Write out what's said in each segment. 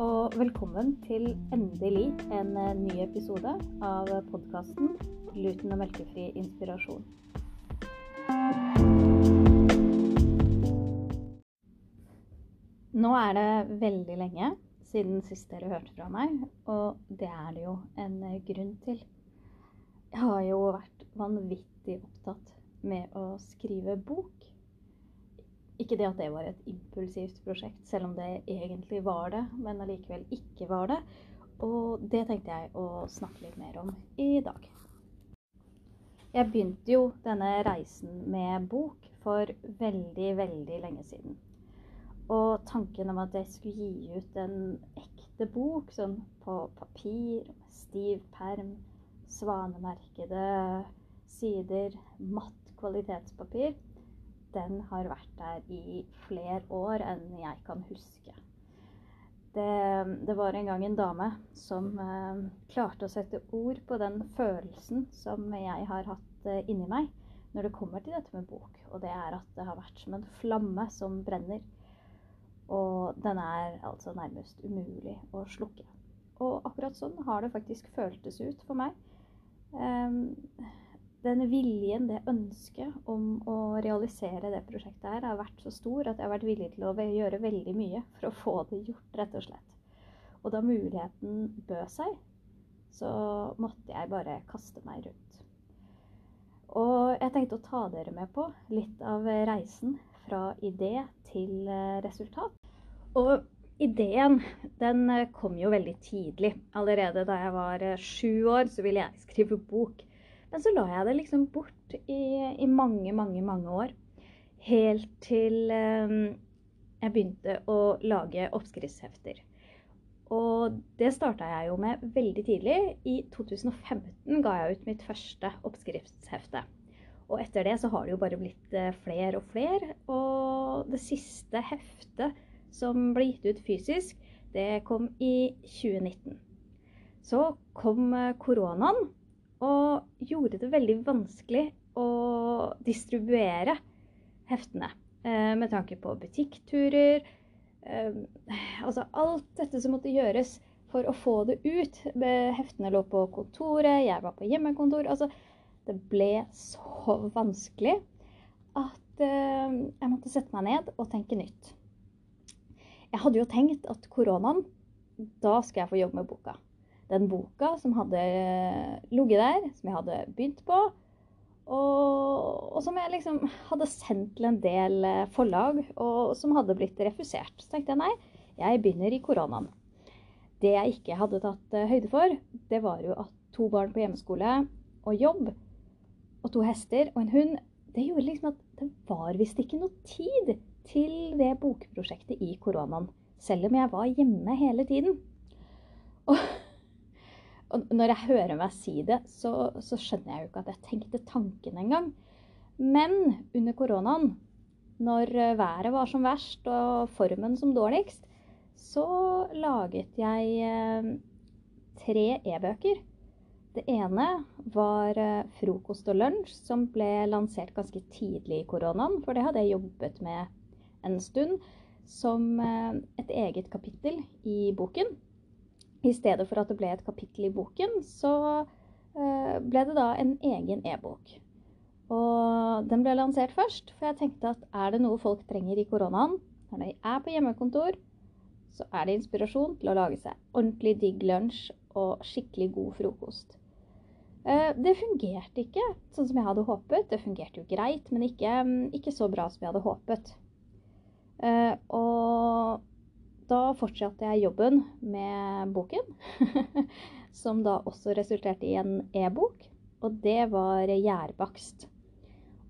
og velkommen til endelig en eh, ny episode av podkasten 'Gluten- og melkefri inspirasjon'. Nå er det veldig lenge siden sist dere hørte fra meg, og det er det jo en eh, grunn til. Jeg har jo vært vanvittig opptatt med å skrive bok. Ikke det at det var et impulsivt prosjekt, selv om det egentlig var det, men allikevel ikke var det. Og det tenkte jeg å snakke litt mer om i dag. Jeg begynte jo denne reisen med bok for veldig, veldig lenge siden. Og tanken om at jeg skulle gi ut en ekte bok, sånn på papir, stiv perm, svanemerkede sider, matt kvalitetspapir, den har vært der i flere år enn jeg kan huske. Det, det var en gang en dame som eh, klarte å sette ord på den følelsen som jeg har hatt eh, inni meg når det kommer til dette med bok. Og det er at det har vært som en flamme som brenner. Og den er altså nærmest umulig å slukke. Og akkurat sånn har det faktisk føltes ut for meg. Um, den viljen, det ønsket om å realisere det prosjektet her, har vært så stor at jeg har vært villig til å gjøre veldig mye for å få det gjort, rett og slett. Og da muligheten bød seg, så måtte jeg bare kaste meg rundt. Og jeg tenkte å ta dere med på litt av reisen fra idé til eh, resultat. Og ideen den eh, kom jo veldig tidlig. Allerede da jeg var eh, sju år, så ville jeg skrive bok. Men så la jeg det liksom bort i, i mange, mange, mange år. Helt til um, jeg begynte å lage oppskriftshefter. Og det starta jeg jo med veldig tidlig. I 2015 ga jeg ut mitt første oppskriftshefte. Og etter det så har det jo bare blitt flere og flere. Og det siste heftet som ble gitt ut fysisk, det kom i 2019. Så kom eh, koronaen og gjorde det veldig vanskelig å distribuere heftene. Eh, med tanke på butikkturer. Eh, altså alt dette som måtte gjøres for å få det ut. Heftene lå på kontoret, jeg var på hjemmekontor. Altså, det ble så vanskelig at jeg måtte sette meg ned og tenke nytt. Jeg hadde jo tenkt at koronaen, da skal jeg få jobbe med boka. Den boka som hadde ligget der, som jeg hadde begynt på. Og, og, som jeg liksom hadde sendt til en del eh, forlag, og som hadde blitt refusert. Så tenkte jeg nei, jeg begynner i koronaen. Det jeg ikke hadde tatt eh, høyde for, det var jo at to barn på hjemmeskole og jobb og to hester og en hund, det gjorde liksom at det var visst ikke noe tid til det bokprosjektet i koronaen. Selv om jeg var hjemme hele tiden. Og, og når jeg hører meg si det, så, så, skjønner jeg jo ikke at jeg tenkte tanken engang. Men under koronaen, når været var som verst og formen som dårligst, så laget jeg eh, tre e-bøker. Det ene var eh, frokost og lunsj, som ble lansert ganske tidlig i koronaen. For det hadde jeg jobbet med en stund som eh, et eget kapittel i boken. I stedet for at det ble et kapittel i boken, så eh, ble det da en egen e-bok. Og den ble lansert først, for jeg tenkte at er det noe folk trenger i koronaen, når de er på hjemmekontor, så er det inspirasjon til å lage seg ordentlig digg lunsj og skikkelig god frokost. Eh, det fungerte ikke sånn som jeg hadde håpet. Det fungerte jo greit, men ikke, ikke så bra som jeg hadde håpet. Uh, og fortsatte jeg jobben med boken, som da også resulterte i en e-bok. Og det var gjærbakst.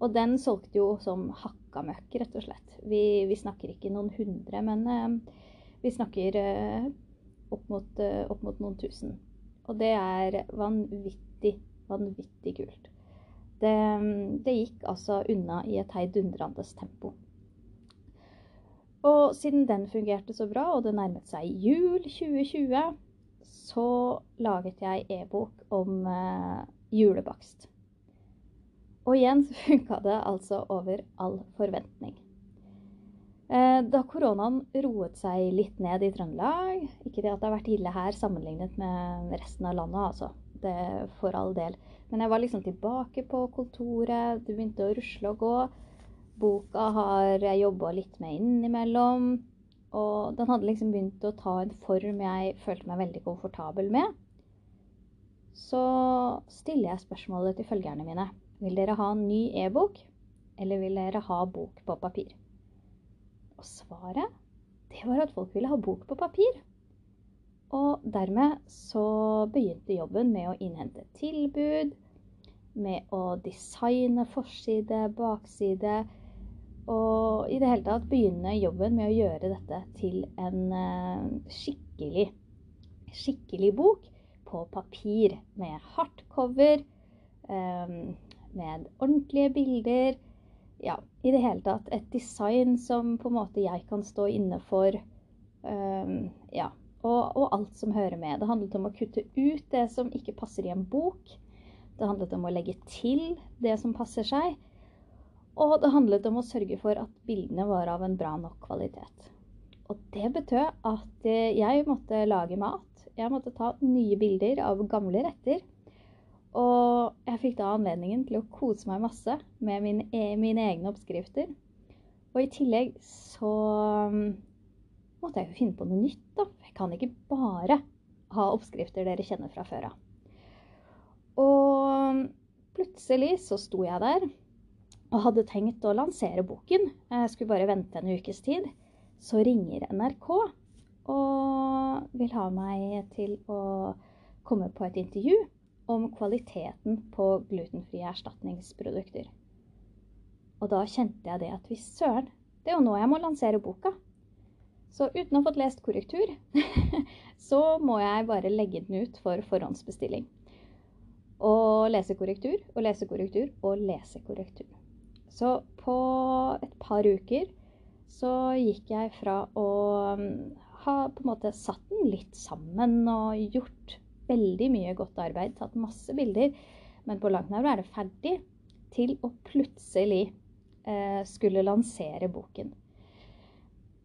Og den solgte jo som hakka møkk, rett og slett. Vi, vi snakker ikke noen hundre, men uh, vi snakker uh, opp, mot, opp, mot, noen tusen. Og det er vanvittig, vanvittig kult. Det, det gikk altså unna i et heidundrende tempo. Og siden den fungerte så bra, og det nærmet seg jul 2020, så laget jeg e-bok om eh, julebakst. Og igjen så funka det altså over all forventning. Eh, da koronaen roet seg litt ned i Trøndelag Ikke det at det har vært ille her sammenlignet med resten av landet, altså. Det for all del. Men jeg var liksom tilbake på kontoret, det begynte å rusle og gå. Boka har jeg jobba litt med innimellom. Og den hadde liksom begynt å ta en form jeg følte meg veldig komfortabel med. Så stiller jeg spørsmålet til følgerne mine. Vil dere ha en ny e-bok, eller vil dere ha bok på papir? Og svaret, det var at folk ville ha bok på papir. Og dermed så begynte jobben med å innhente tilbud, med å designe forside, bakside, og i det hele tatt begynne jobben med å gjøre dette til en uh, skikkelig, skikkelig bok på papir. Med hardcover, um, med ordentlige bilder. Ja, i det hele tatt et design som på en måte jeg kan stå inne for. Um, ja, og, og, alt som hører med. Det handlet om å kutte ut det som ikke passer i en bok. Det handlet om å legge til det som passer seg. Og det handlet om å sørge for at bildene var av en bra nok kvalitet. Og det betød at eh, jeg måtte lage mat. Jeg måtte ta nye bilder av gamle retter. Og jeg fikk da anledningen til å kose meg masse med mine, mine egne oppskrifter. Og i tillegg så mm, måtte jeg jo finne på noe nytt, da. Jeg kan ikke bare ha oppskrifter dere kjenner fra før av. Og plutselig så sto jeg der og hadde tenkt å lansere boken. Jeg skulle bare vente en ukes tid. Så ringer NRK og vil ha meg til å komme på et intervju om kvaliteten på glutenfrie erstatningsprodukter. Og da kjente jeg det at hvis søren, det er jo nå jeg må lansere boka. Så uten å ha fått lest korrektur, så må jeg bare legge den ut for forhåndsbestilling. Og lese korrektur og lese korrektur og lese korrektur. Så på et par uker så gikk jeg fra å mm, ha på en måte satt den litt sammen og gjort veldig mye godt arbeid, tatt masse bilder, men på langt nær er det ferdig, til å plutselig eh, skulle lansere boken.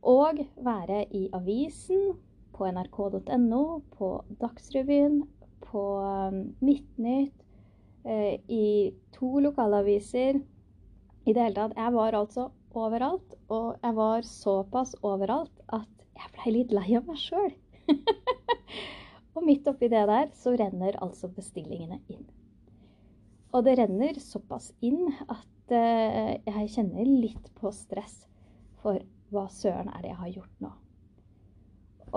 Og være i avisen, på nrk.no, på Dagsrevyen, på mm, Midtnytt, eh, i to lokalaviser i det hele tatt. Jeg var altså overalt, og jeg var såpass overalt at jeg blei litt lei av meg sjøl. og midt oppi det der så renner altså bestillingene inn. Og det renner såpass inn at uh, jeg kjenner litt på stress for hva søren er det jeg har gjort nå.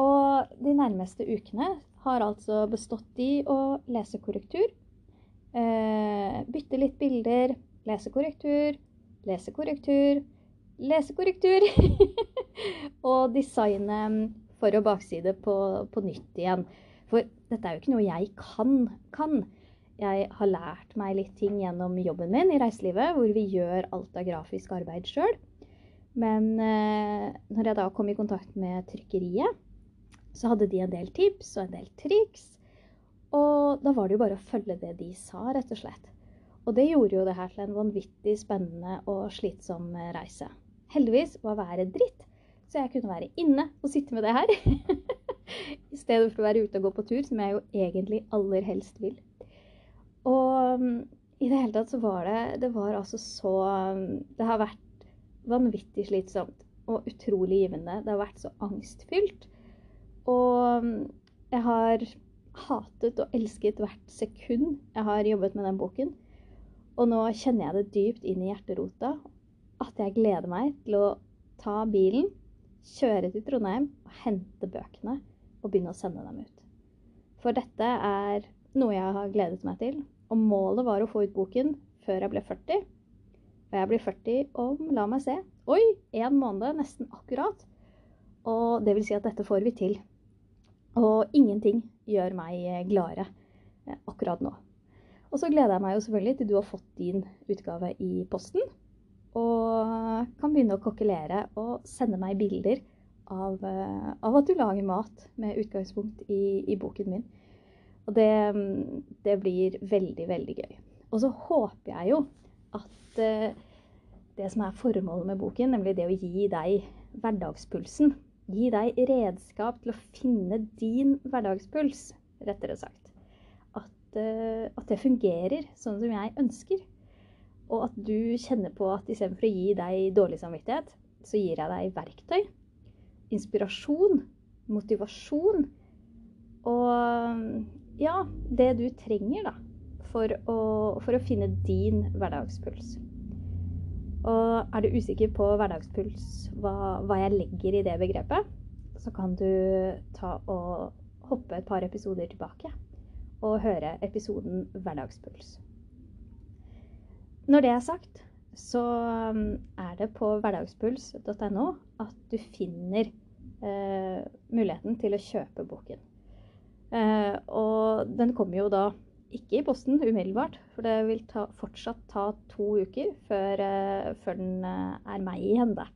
Og de nærmeste ukene har altså bestått i å lese korrektur, uh, bytte litt bilder, lese korrektur, lesekorrektur, lesekorrektur. og designe for- og bakside på, på, nytt igjen. For dette er jo ikke noe jeg kan, kan. Jeg har lært meg litt ting gjennom jobben min i reiselivet, hvor vi gjør alt av grafisk arbeid sjøl. Men eh, når jeg da kom i kontakt med trykkeriet, så hadde de en del tips og en del triks. Og da var det jo bare å følge det de sa, rett og slett. Og det gjorde jo det her til en vanvittig spennende og slitsom eh, reise. Heldigvis var været dritt, så jeg kunne være inne og sitte med det her. I stedet for å være ute og gå på tur, som jeg jo egentlig aller helst vil. Og mm, i det hele tatt så var det Det var altså så mm, Det har vært vanvittig slitsomt og utrolig givende. Det har vært så angstfylt. Og mm, jeg har hatet og elsket hvert sekund jeg har jobbet med den boken. Og nå kjenner jeg det dypt inn i hjerterota at jeg gleder meg til å ta bilen, kjøre til Trondheim og hente bøkene og begynne å sende dem ut. For dette er noe jeg har gledet meg til. Og målet var å få ut boken før jeg ble 40. Og jeg blir 40 om, la meg se, oi, én måned, nesten akkurat. Og det vil si at dette får vi til. Og ingenting gjør meg gladere eh, akkurat nå. Og så gleder jeg meg jo selvfølgelig til du har fått din utgave i posten. Og kan begynne å kokkelere og sende meg bilder av, eh, av at du lager mat med utgangspunkt i, i boken min. Og det, det, blir veldig, veldig gøy. Og så håper jeg jo at uh, det som er formålet med boken, nemlig det å gi deg hverdagspulsen. Gi deg redskap til å finne din hverdagspuls, rettere sagt. Uh, at det fungerer sånn som jeg ønsker. Og at du kjenner på at istedenfor å gi deg dårlig samvittighet, så gir jeg deg verktøy, inspirasjon, motivasjon og ja, det du trenger da, for å, for å finne din hverdagspuls. Og er du usikker på hverdagspuls, hva, hva, jeg legger i det begrepet, så kan du ta og hoppe et par episoder tilbake og høre episoden Hverdagspuls. Når det er sagt, så um, er det på hverdagspuls.no at du finner eh, muligheten til å kjøpe boken. Eh, og den kommer jo da ikke i posten umiddelbart, for det vil ta, fortsatt ta to uker før, eh, før den eh, er meg i hende.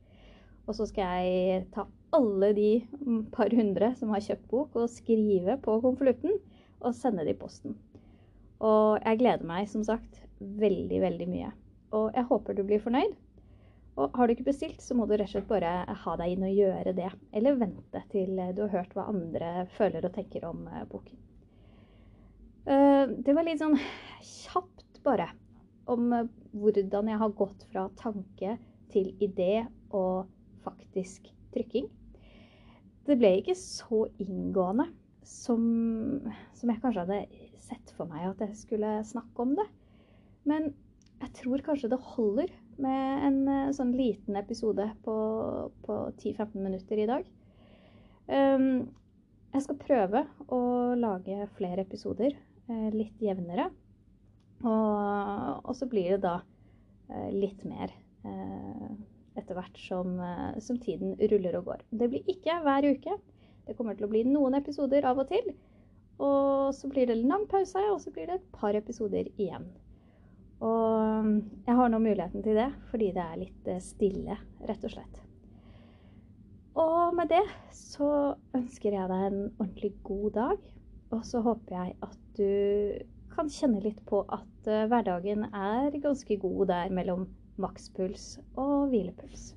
Og så skal jeg ta alle de mm, par hundre som har kjøpt bok, og skrive på konvolutten og sende det i posten. Og jeg gleder meg som sagt veldig, veldig mye. Og jeg håper du blir fornøyd. Og har du ikke bestilt, så må du rett og slett bare ha deg inn og gjøre det. Eller vente til du har hørt hva andre føler og tenker om eh, boken. Eh, det var litt sånn kjapt bare om eh, hvordan jeg har gått fra tanke til idé og faktisk trykking. Det ble ikke så inngående som, som jeg kanskje hadde sett for meg at jeg skulle snakke om det. Men jeg tror kanskje det holder med en eh, sånn liten episode på, på 10-15 minutter i dag. Um, jeg skal prøve å lage flere episoder uh, litt jevnere. Og, og, så blir det da uh, litt mer uh, etter hvert som, som, tiden ruller og går. Det blir ikke hver uke. Det kommer til å bli noen episoder av og til. Og så blir det en lang pause, og så blir det et par episoder igjen. Og um, jeg har nå muligheten til det fordi det er litt eh, stille, rett og slett. Og med det så ønsker jeg deg en ordentlig god dag. Og så håper jeg at du kan kjenne litt på at eh, hverdagen er ganske god der mellom makspuls og hvilepuls.